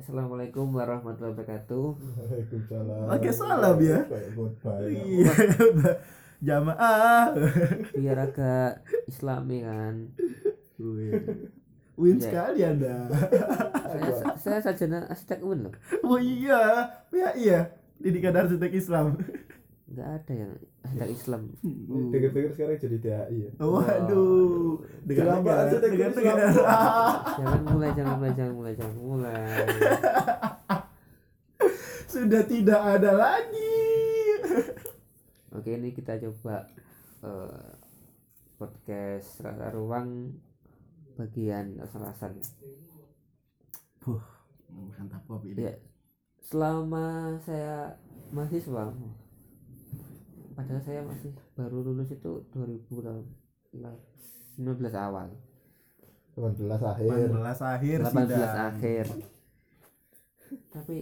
Assalamualaikum warahmatullahi wabarakatuh. Waalaikumsalam. Pakai salam ya. Goodbye. Iya, jamaah. Biar agak islami kan. Win, Win Iya. sekali Anda. Saya, saya sarjana arsitek UIN loh. Oh iya, ya iya. Didikan arsitek Islam. Nggak ada yang arsitek Islam. Dengar-dengar sekarang jadi DAI ya. Waduh, dengan negara, arsitek dengan negara. Jangan mulai, jangan mulai, jangan mulai, jangan mulai. Sudah tidak ada lagi. Oke, ini kita coba eh, podcast rasa ruang bagian asal-asal. Mantap pop ini. Ya, selama saya mahasiswa, padahal saya masih baru lulus itu 2019 awal, 18 akhir. 18 akhir 18 sidang. akhir. Tapi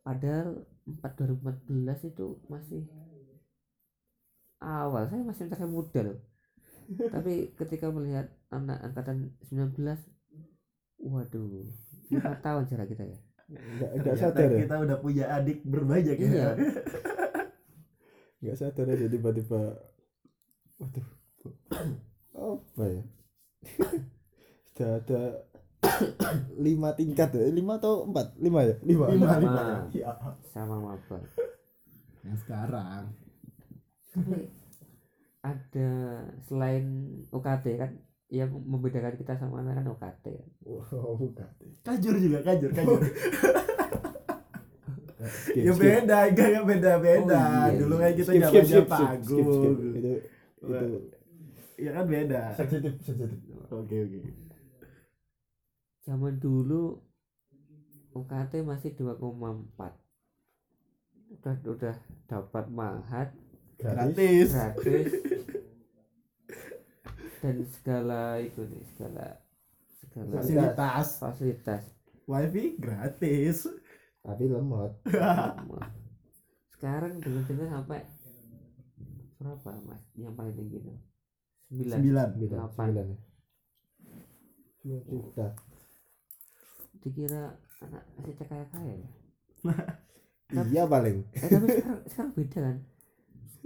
padahal 4 2014 itu masih awal, saya masih masih muda loh. Tapi ketika melihat anak angkatan 19 waduh, lima tahun jarak kita ya. Enggak enggak sadar ya. kita udah punya adik berbanyak Iya. ya. Enggak sadar aja tiba-tiba waduh. Apa ya? Sudah ada lima tingkat ya? lima atau empat lima ya lima Lima, Sama. lima. Ya. Sama maba. Yang sekarang. tapi ada selain UKT kan yang membedakan kita sama anak kan UKT kan. wow bukan Kajur juga, kajur, kajur. skip, ya beda, enggak enggak beda beda. Oh, iya, Dulu iya. kan kita skip skip skip panggung. itu itu Ya kan beda. sensitif sensitif Oke oke. Zaman dulu UKT masih 2,4 udah udah dapat mahat gratis Gratis. gratis dan segala itu nih segala segala Fasilitas. fasilitas Wifi gratis. Tapi lemot. Sekarang dengar-dengar sampai berapa mas? Yang paling tinggi itu? Sembilan. Sembilan. sembilan. Delapan. sembilan ya? Sembilan juta. Dikira anak arsitek kaya kaya ya? Iya paling. Eh tapi sekarang sekarang beda kan?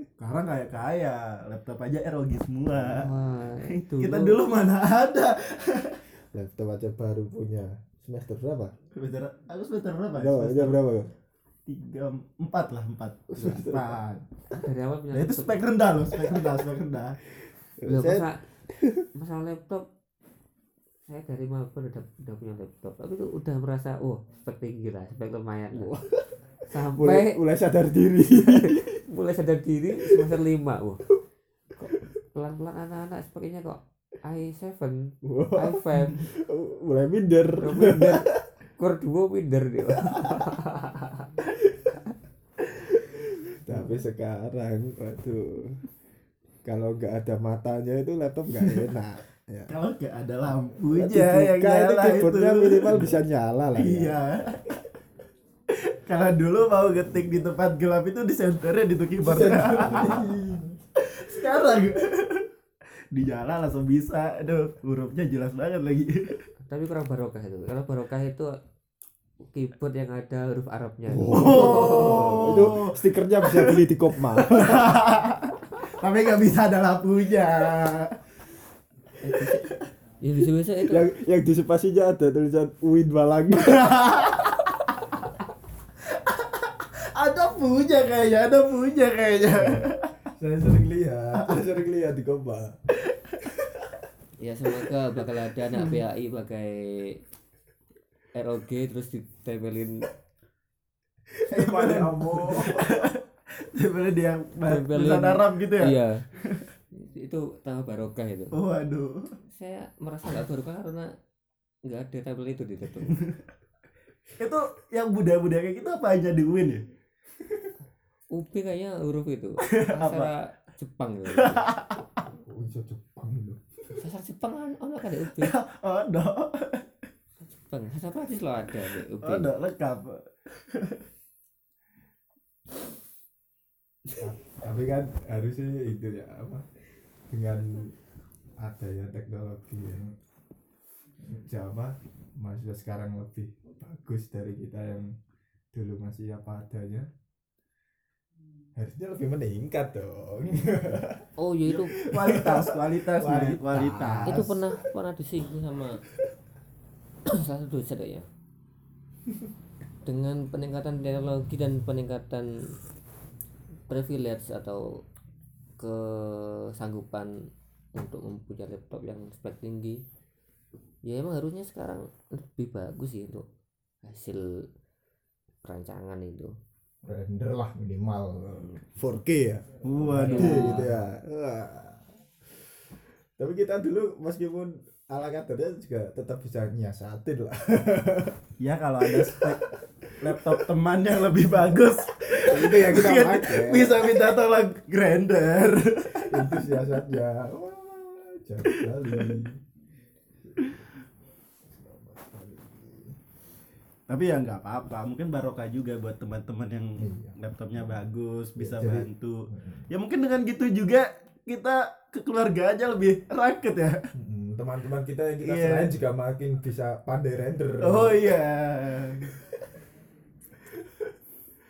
Sekarang kayak kaya, laptop aja ROG semua. wah itu Kita dulu mana ada. laptop aja baru punya. Semester berapa Semester, aku semester berapa? ya? Semester berapa tiga empat lah empat. Empat. dari awal punya Nah, itu spek rendah loh, spek rendah, spek rendah. Loh, masa masalah laptop saya dari maba udah udah punya laptop tapi itu udah merasa oh spek tinggi lah spek lumayan lah. sampai mulai mulai sadar diri mulai sadar diri semester lima wah kok pelan pelan anak anak speknya kok i7 i5 mulai minder minder 2 minder dia tapi sekarang waduh kalau nggak ada matanya itu laptop nggak enak ya. Kalau nggak ada lampunya Dibuka yang itu nyala itu. keyboardnya minimal bisa nyala lah ya. Iya. Karena dulu mau ngetik di tempat gelap itu disenternya di tuh keyboard. Sekarang dinyala langsung bisa. Aduh, hurufnya jelas banget lagi. tapi kurang barokah itu kalau barokah itu keyboard yang ada huruf Arabnya Oh, itu stikernya bisa beli di Kopma. Tapi nggak bisa ada lampunya. ya bisa bisa itu yang yang di spasinya ada tulisan Win Balang. Ada punya kayaknya, ada punya kayaknya. saya sering lihat, saya sering lihat di Kopma. ya semoga bakal ada anak PAI pakai ROG terus ditempelin Gimana kamu? Sebenarnya dia yang Tempelin. Arab gitu ya? iya itu tambah barokah itu Waduh. saya merasa nggak barokah karena nggak ada tabel itu di situ Itu yang budak-budak kayak gitu apa aja di UIN ya? UB kayaknya huruf itu sastra Jepang gitu. Oh, iso Jepang lho. sastra Jepang kan ono kan di UB Oh, no. Sastra Prancis lo ada di UB Oh, no, lengkap. Tapi kan harusnya itu ya apa? Dengan adanya teknologi ya. Java mahasiswa sekarang lebih bagus dari kita yang dulu masih apa adanya harusnya lebih meningkat dong oh ya itu kualitas kualitas Kualitas. kualitas itu pernah pernah disinggung sama salah satu dosen ya. Dengan peningkatan teknologi dan peningkatan privilege atau kesanggupan untuk mempunyai laptop yang spek tinggi ya emang harusnya sekarang lebih bagus sih untuk hasil perancangan itu. Render lah minimal. 4K ya. Waduh. Gitu ya. Wah. Tapi kita dulu meskipun ala kadarnya juga tetap bisa nyiasatin lah. Ya kalau ada spek laptop teman yang lebih bagus itu ya kita pakai. bisa minta tolong grinder itu siasatnya. Wah jauh sekali. Tapi ya nggak apa-apa mungkin barokah juga buat teman-teman yang Iya. laptopnya bagus bisa jadi- bantu. Ya mungkin dengan gitu juga kita ke keluarga aja lebih raket ya. Teman-teman kita yang kita Iya. selain juga makin bisa pandai render. Oh iya.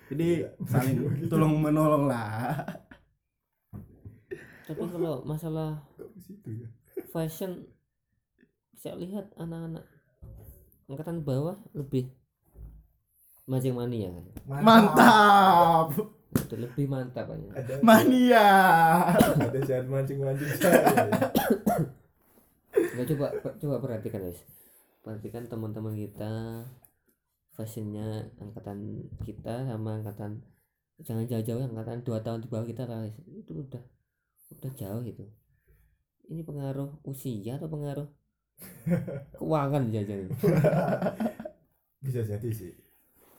Jadi Iya. saling tolong menolong lah. Tapi kalau masalah ya? fashion saya lihat anak-anak angkatan bawah lebih mancing mania. Kan mantap itu lebih mantap ada mania. Ada jangan mancing-mancing saya. Nggak, coba coba perhatikan guys. Perhatikan teman-teman kita fashionnya angkatan kita sama angkatan jangan jauh-jauh angkatan dua tahun di bawah kita guys. itu udah udah jauh itu ini pengaruh usia atau pengaruh keuangan jajan bisa jadi sih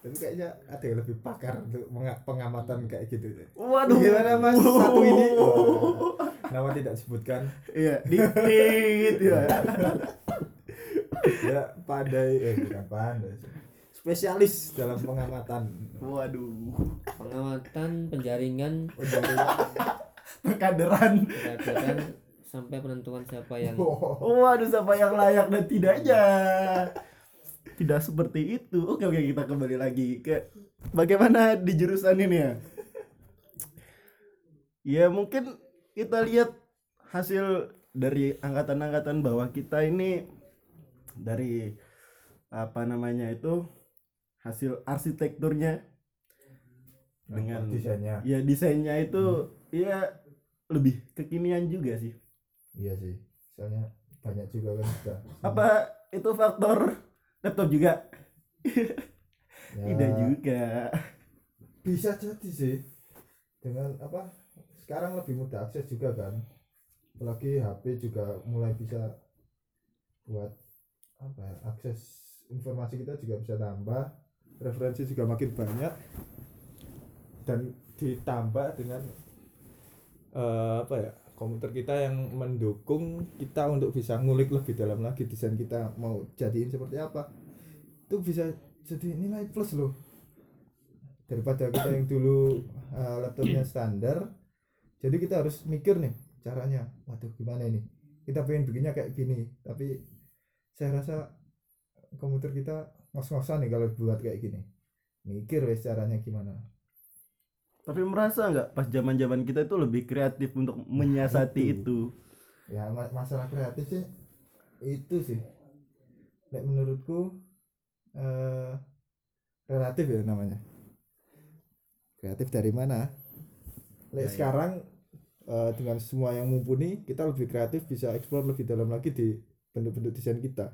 tapi kayaknya ada yang lebih pakar untuk pengamatan kayak gitu waduh. Gimana, Mas? Satu ini? Wah. nama tidak disebutkan. Iya. Dikit ya. Ya pandai. Eh bukan pandai spesialis. Dalam pengamatan. Waduh. Pengamatan penjaringan pekaderan penjaringan sampai penentuan siapa yang Oh, Waduh, siapa yang layak dan tidaknya? Tidak seperti itu. Oke, oke, kita kembali lagi ke bagaimana di jurusan ini ya. Ya, mungkin kita lihat hasil dari angkatan-angkatan bawah kita ini dari apa namanya itu hasil arsitekturnya dengan desainnya ya desainnya itu ya lebih kekinian juga sih. iya sih soalnya banyak juga kan apa itu faktor laptop juga. Ya, tidak juga. Bisa jadi sih. Dengan apa? Sekarang lebih mudah akses juga kan. Apalagi HP juga mulai bisa buat apa ya, akses informasi kita juga bisa tambah. Referensi juga makin banyak. Dan ditambah dengan eh, apa ya komputer kita yang mendukung kita untuk bisa ngulik lebih dalam lagi desain kita mau jadiin seperti apa. Itu bisa jadi nilai plus loh. Daripada kita yang dulu uh, laptopnya standar jadi kita harus mikir nih caranya. Waduh gimana ini? Kita pengen bikinnya kayak gini tapi saya rasa komputer kita ngos-ngosan nih kalau buat kayak gini. Mikir wes caranya gimana tapi merasa nggak pas zaman zaman kita itu lebih kreatif untuk menyiasati itu. itu? Ya ma- masalah kreatif sih itu sih. Nek menurutku eh, relatif ya namanya. Kreatif dari mana? Lek Ya, ya. sekarang eh, dengan semua yang mumpuni kita lebih kreatif bisa eksplor lebih dalam lagi di bentuk-bentuk desain kita.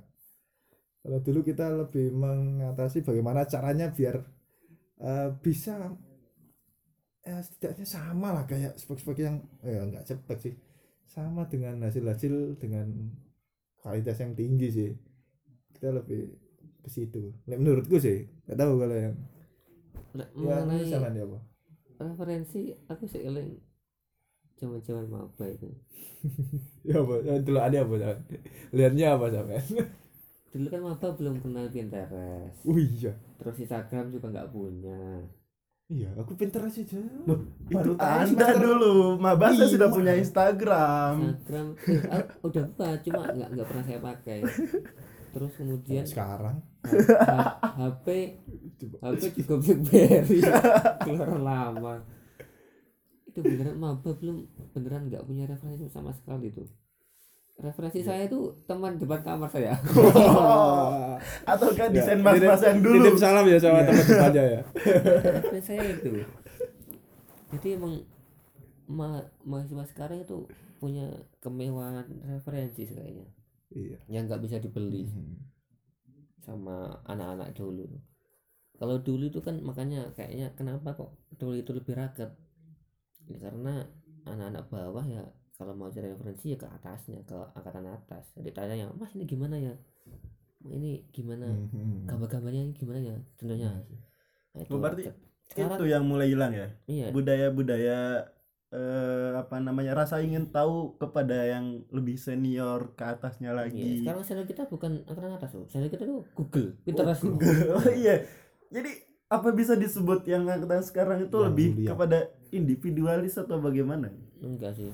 Kalau dulu kita lebih mengatasi bagaimana caranya biar eh, bisa ya setidaknya sama lah kayak spek-spek yang eh enggak spek sih. Sama dengan hasil-hasil dengan kualitas yang tinggi sih. Kita lebih ke situ. Menurutku sih nggak tahu kalau yang Nah, ya mengenai apa? referensi aku seeling zaman-zaman maba itu. Ya apa? Ya, dulu ada apa? Sam? lihatnya apa sampean dulu kan maba belum kenal Pinterest. Oh iya. Terus Instagram juga nggak punya iya aku pinter aja Loh, Baru anda dulu. mabasa Iya. sudah punya Instagram. Instagram. Eh, ah, udah buka cuma nggak nggak pernah saya pakai. Terus kemudian sekarang? HP HP juga BlackBerry. Keluaran lama. Itu beneran maba belum? Beneran nggak punya referensi sama sekali tuh referensi saya itu teman depan kamar saya. Atau kan Ya, desain mas-mas titip- yang dulu? titip salam ya sama Iya. teman depannya ya. Referensi saya itu. Jadi emang ma mahasiswa sekarang itu punya kemewahan referensi kayaknya iya. Yang nggak bisa dibeli sama anak-anak dulu. Kalau dulu itu kan makanya kayaknya kenapa kok dulu itu lebih raket? Ya, karena anak-anak bawah ya kalau mau cari referensi ya ke atasnya ke angkatan atas. Jadi tanya ya mas ini gimana ya? Ini gimana? Mhm. gambar-gambarnya ini gimana ya? Contohnya. Nah, itu Oh, berarti sekarang itu yang mulai hilang ya? Iya. Budaya-budaya eh, apa namanya rasa ingin tahu kepada yang lebih senior ke atasnya iya. lagi. sekarang channel kita bukan angkatan atas tuh channel kita tuh Google Pinterest. Loh. oh iya. Jadi apa bisa disebut yang angkatan sekarang itu Yang lebih mulia. kepada individualis atau bagaimana? Enggak sih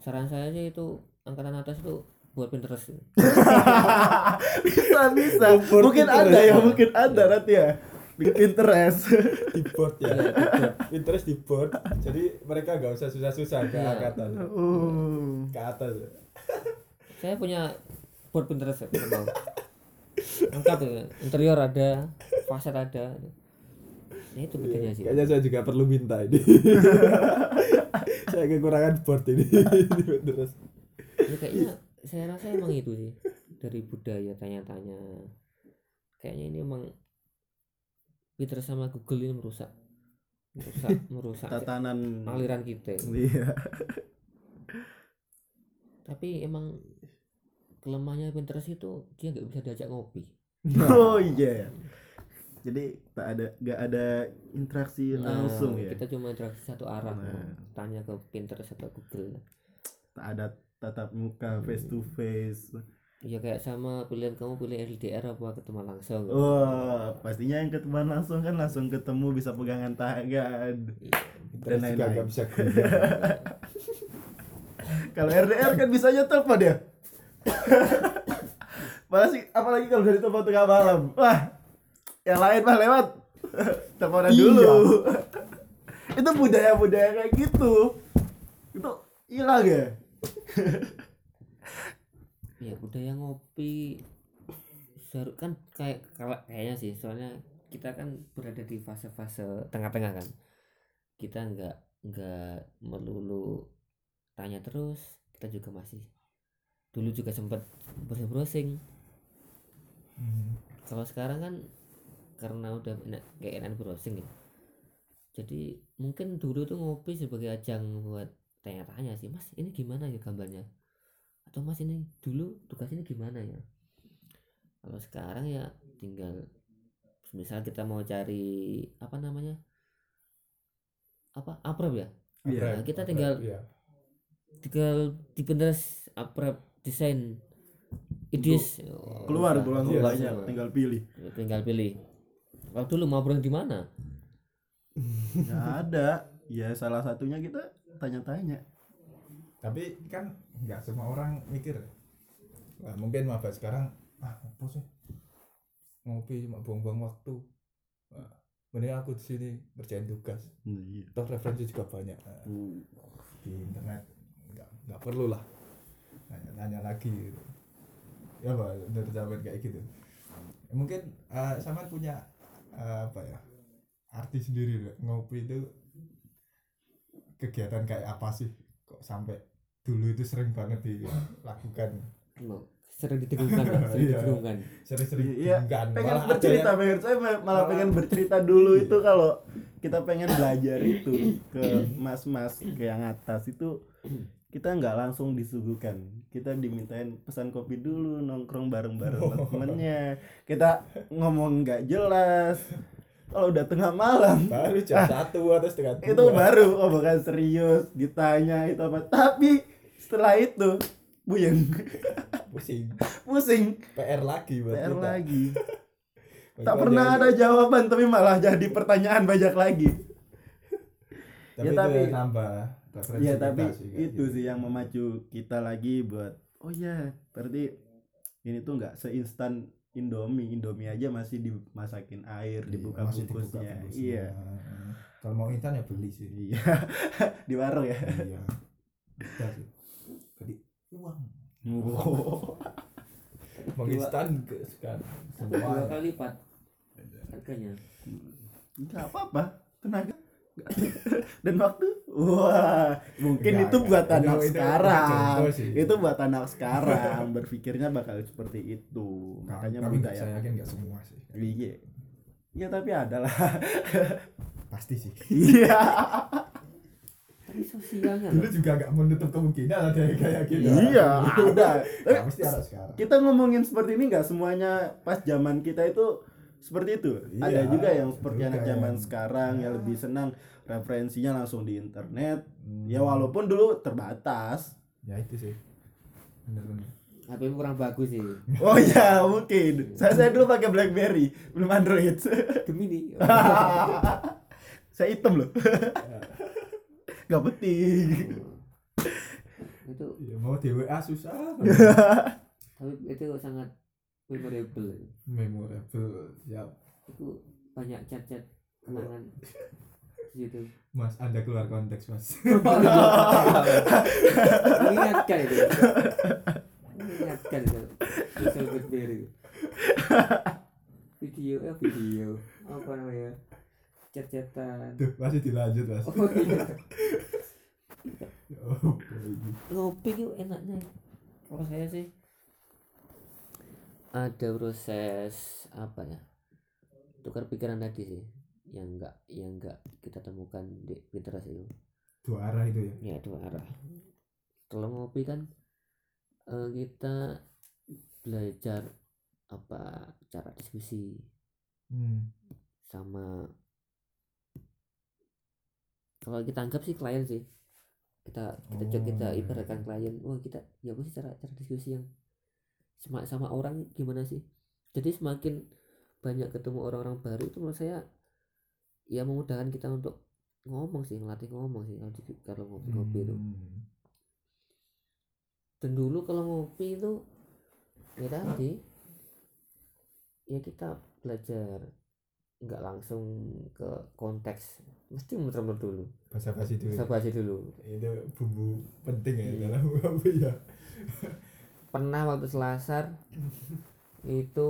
saran saya sih itu angkatan atas itu buat Pinterest bisa bisa. Import mungkin itu ada ya mungkin ada nanti ya bikin Pinterest. Di board ya. Iya. Pinterest di board. Jadi mereka nggak usah susah-susah ke Iya. angkatan. Oh. ke atas ya. saya punya board Pinterest ya, kalau mau. Lengkap ya. Interior ada fasad ada. Nah itu bedanya sih. Kayaknya saya juga perlu minta ini kekurangan board ini. Pinterest ya, kayaknya saya rasa emang itu sih dari budaya tanya-tanya. Kayaknya ini emang Pinterest sama Google ini merusak merusak merusak tatanan. aliran kita iya. Tapi emang kelemahannya Pinterest itu dia nggak bisa diajak ngopi. Oh iya jadi tak ada nggak ada interaksi Nah, langsung ya? kita cuma interaksi satu arah Nah. tanya ke Pinterest atau Google. Tak ada tatap muka face to face. Ya kayak sama pilihan kamu pilih LDR apa ketemu langsung. Wah pastinya yang ketemu langsung kan langsung ketemu bisa pegangan tangan. Pinterest juga lain-lain. bisa kalau RDR kan bisa telepon ya apalagi apalagi kalau dari telepon tengah malam. Wah yang lain mah lewat. Teleponan Iya. dulu. Itu budaya-budaya kayak gitu. Itu hilang ya? Ya budaya ngopi. Seru kan kayak kalau kayaknya sih soalnya kita kan berada di fase-fase tengah-tengah kan. Kita nggak nggak melulu tanya terus kita juga masih dulu juga sempat browsing Mhm. kalau sekarang kan karena udah enak kayak enak browsing ya jadi mungkin dulu tuh ngopi sebagai ajang buat tanya-tanya sih mas ini gimana ya gambarnya atau mas ini dulu tugas ini gimana ya kalau sekarang ya tinggal misal kita mau cari apa namanya apa aprep ya Iya. Nah, kita tinggal Iya. tinggal di Pinterest aprep desain idis keluar banyak semua. tinggal pilih tinggal pilih kalau dulu mau browsing di mana? Nggak ada. Ya salah satunya kita tanya-tanya. Tapi kan nggak semua orang mikir. Nah, mungkin maba sekarang ah apa sih? Ngopi cuma buang-buang waktu. Nah, mending aku di sini kerjain tugas. Iya. toh referensi juga banyak. Nah, di internet nggak nggak perlu lah. Nanya-nanya lagi gitu. ya pak dari zaman kayak gitu. Mungkin eh, sama punya apa ya arti sendiri ngopi itu kegiatan kayak apa sih? Kok sampai dulu itu sering banget dilakukan sering didengungkan ya, sering Iya. didengungkan sering-sering Iya, pengen Malah bercerita yang- pengen saya ma- malah malah- pengen bercerita dulu Iya. itu kalau kita pengen belajar itu ke mas-mas ke yang atas itu kita nggak langsung disuguhkan. Kita dimintain pesan kopi dulu nongkrong bareng-bareng sama temennya. Kita ngomong nggak jelas. Kalau udah tengah malam. Baru jam satu atau setengah dua. Itu baru oh bukan serius. Ditanya itu apa. Tapi setelah itu buyeng. Pusing. Pusing. PR lagi buat PR kita. lagi. Tak pernah ada jawaban tapi malah jadi pertanyaan banyak lagi. Tapi, Ya, tapi- nambah referensi ya kita tapi sih, kayak itu gitu. sih yang memacu kita lagi buat oh ya berarti ini tuh nggak seinstan Indomie Indomie aja masih dimasakin air dibuka Masih dibuka bungkusnya. bungkusnya. iya. Kalau mau instan ya beli sih. Iya. Di warung ya? Iya. Sih. Jadi uang. Wow. mau instan ke sekarang. Sampai dua kali lipat harganya. Nggak apa-apa. Tenaga dan waktu wah mungkin Enggak, itu enggak. buat anak itu- sekarang. itu buat anak sekarang. Berpikirnya bakal seperti itu. Makanya tapi nggak- budaya saya yakin nggak semua sih. Iya. Iya tapi ada lah. Pasti sih. Iya. Tapi sosialnya dulu juga nggak menutup kemungkinan ada yang kayak gitu. Iya ada. Nggak mesti ada sekarang. kita ngomongin seperti ini nggak semuanya pas zaman kita itu seperti itu. Iya, ada juga yang seperti anak zaman yang- sekarang yang lebih senang referensinya langsung di internet. Hmm. ya walaupun dulu terbatas. Ya itu sih. Bener-bener HP kurang bagus sih. Oh ya mungkin. Saya saya dulu pakai BlackBerry belum Android. Demi nih saya hitam loh. Nggak penting. Itu ya, mau di WA susah. Tapi itu sangat memorable. Memorable ya itu banyak chat-chat kenangan di situ. Mas anda keluar konteks mas. Mengingatkan itu. Mengingatkan itu. Social blackberry video eh video. Apa namanya? Chat-chatan. Tuh masih dilanjut mas. Oh iya. Oh, ngopi itu enaknya. Kalau saya sih ada proses apa ya tukar pikiran tadi sih yang enggak yang enggak kita temukan di Pinterest itu dua arah itu ya ya dua arah kalau ngopi kan eh, kita belajar apa cara diskusi hmm. sama kalau kita anggap sih klien sih kita kita Oh, kita iya, ibaratkan iya. klien wah kita ya apa sih cara cara diskusi yang sama sama orang gimana sih? Jadi semakin banyak ketemu orang-orang baru itu menurut saya ya memudahkan kita untuk ngomong sih ngelatih ngomong sih kalau di- kalau ngopi ngopi itu. Hmm. dan dulu kalau ngopi itu ya tadi ya kita belajar nggak langsung ke konteks mesti muter-muter dulu. Bahasa basi dulu. Bahas dulu. Itu bumbu penting ya Iya. dalam ngopi ya pernah waktu selasar itu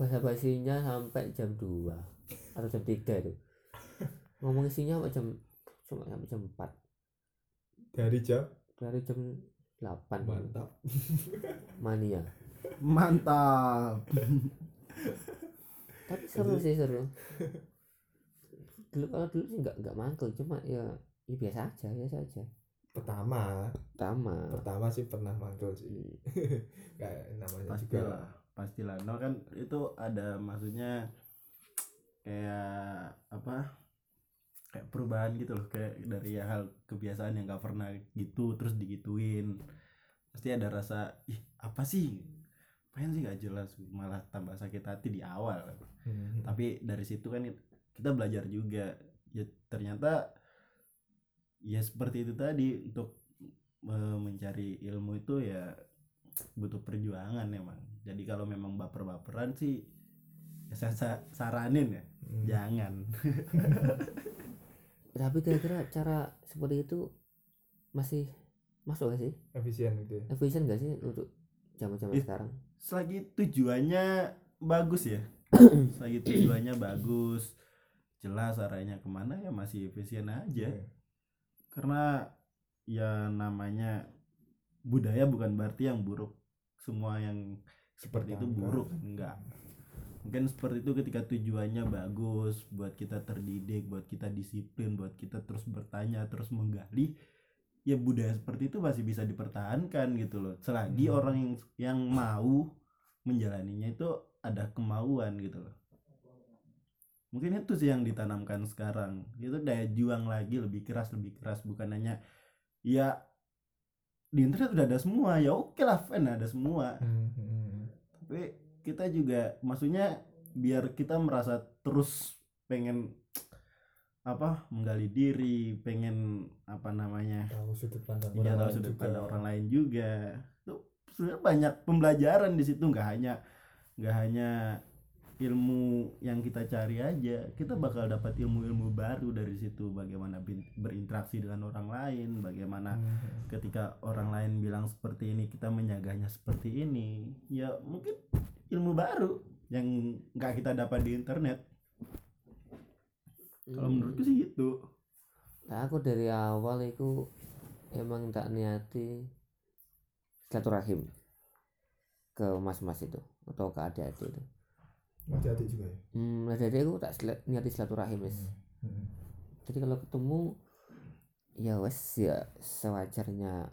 bahasa basinya sampai jam 2 atau jam 3 itu. Ngomong isinya sampai jam cuma sampai jam 4 dari jam? Dari jam 8 mantap. Mania. Mantap. Tapi seru sih seru. Dulu kalau dulu sih nggak nggak mangkel cuma ya ya biasa aja biasa aja pertama. Pertama. Pertama sih pernah mangkel sih. Kayak namanya juga. Pastilah pastilah. No kan itu ada maksudnya kayak apa? Kayak perubahan gitu loh kayak dari hal kebiasaan yang gak pernah gitu terus digituin. Pasti ada rasa ih apa sih? Pengen sih gak jelas malah tambah sakit hati di awal. Hmm. tapi dari situ kan kita belajar juga. Ya ternyata ya seperti itu tadi untuk eh, mencari ilmu itu ya butuh perjuangan emang. Jadi kalau memang baper-baperan sih ya saya sa- saranin ya. Hmm. jangan. Tapi kira-kira cara seperti itu masih masuk gak sih? Efisien gitu ya? Efisien gak sih untuk zaman-zaman Ih. sekarang? Selagi tujuannya bagus ya. Selagi tujuannya bagus jelas arahnya ke mana ya masih efisien aja. Iya. Karena ya namanya budaya bukan berarti yang buruk. Semua yang seperti itu buruk enggak. Mungkin seperti itu ketika tujuannya bagus buat kita terdidik buat kita disiplin buat kita terus bertanya terus menggali ya budaya seperti itu masih bisa dipertahankan gitu loh. Selagi Hmm. orang yang yang mau menjalaninya itu ada kemauan gitu loh mungkin itu sih yang ditanamkan sekarang. Itu daya juang lagi lebih keras lebih keras. Bukan hanya ya di internet udah ada semua. Ya oke lah fan ada semua. Hmm, hmm. tapi kita juga maksudnya biar kita merasa terus pengen apa menggali diri pengen apa namanya tahu sudut pandang ya tahu lain sudut juga. pandang orang lain juga. Itu sebenarnya banyak pembelajaran di situ. Nggak hanya nggak hanya ilmu yang kita cari aja kita bakal dapat ilmu-ilmu baru dari situ. Bagaimana berinteraksi dengan orang lain bagaimana ketika orang lain bilang seperti ini kita menyaganya seperti ini. Ya mungkin ilmu baru yang nggak kita dapat di internet. Kalau menurutku sih gitu. Nah, aku dari awal itu emang tak niati silaturahim ke mas-mas itu atau ke adik-adik itu. Hati-hati juga ya Hmm, adik-adik aku tak sila- niati silaturahim wis. Hmm. Jadi kalau ketemu ya wes ya sewajarnya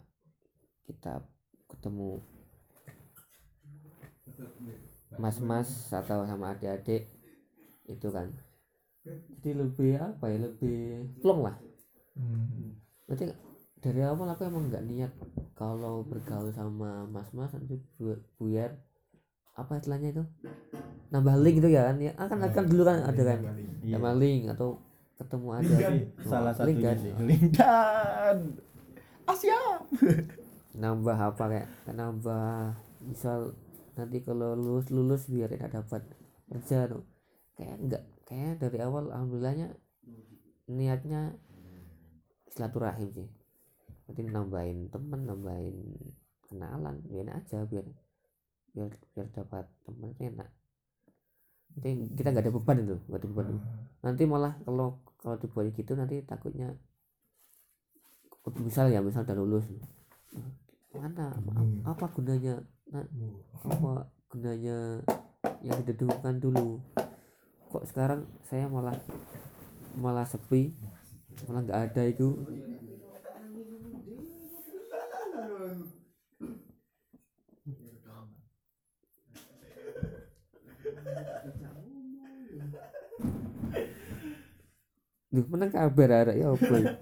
kita ketemu mas-mas atau sama adik-adik itu kan. Jadi lebih apa ya lebih plong lah. Hmm. nanti dari awal aku emang nggak niat kalau bergaul sama mas-mas nanti bu- buyar apa istilahnya itu? Nambah link gitu ya kan ya akan akan dulu kan ada kan? Iya. nambah link atau ketemu Cuma salah link satunya kan? sih. LinkedIn Asia. Nambah apa kayak? Nambah misal nanti kalau lulus lulus biar tidak dapat kerja tuh kayak enggak. Kayak dari awal alhamdulillahnya niatnya silaturahim sih. Nanti nambahin teman nambahin kenalan biar aja biar biar biar dapat teman itu enak. Nanti kita nggak ada beban itu nggak ada beban. Nanti malah kalau kalau dibuat gitu nanti takutnya misal ya misal udah lulus. Mana Hmm. apa gunanya? Na- apa gunanya yang didedungkan dulu? Kok sekarang saya malah malah sepi malah nggak ada itu Duh, mana kabar arek ya apa ya?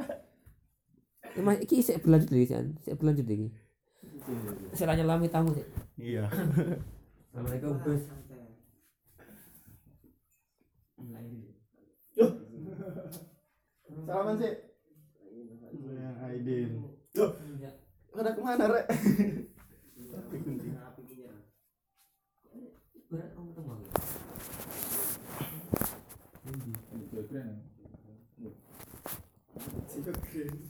Emang iki sik berlanjut lagi kan? Sik berlanjut lagi. Saya nyelami tamu sih. Iya Assalamualaikum Gus. Salaman sih Yang Aidin Pada ke mana rek? Berat kamu teman. Juga keren. Juga keren.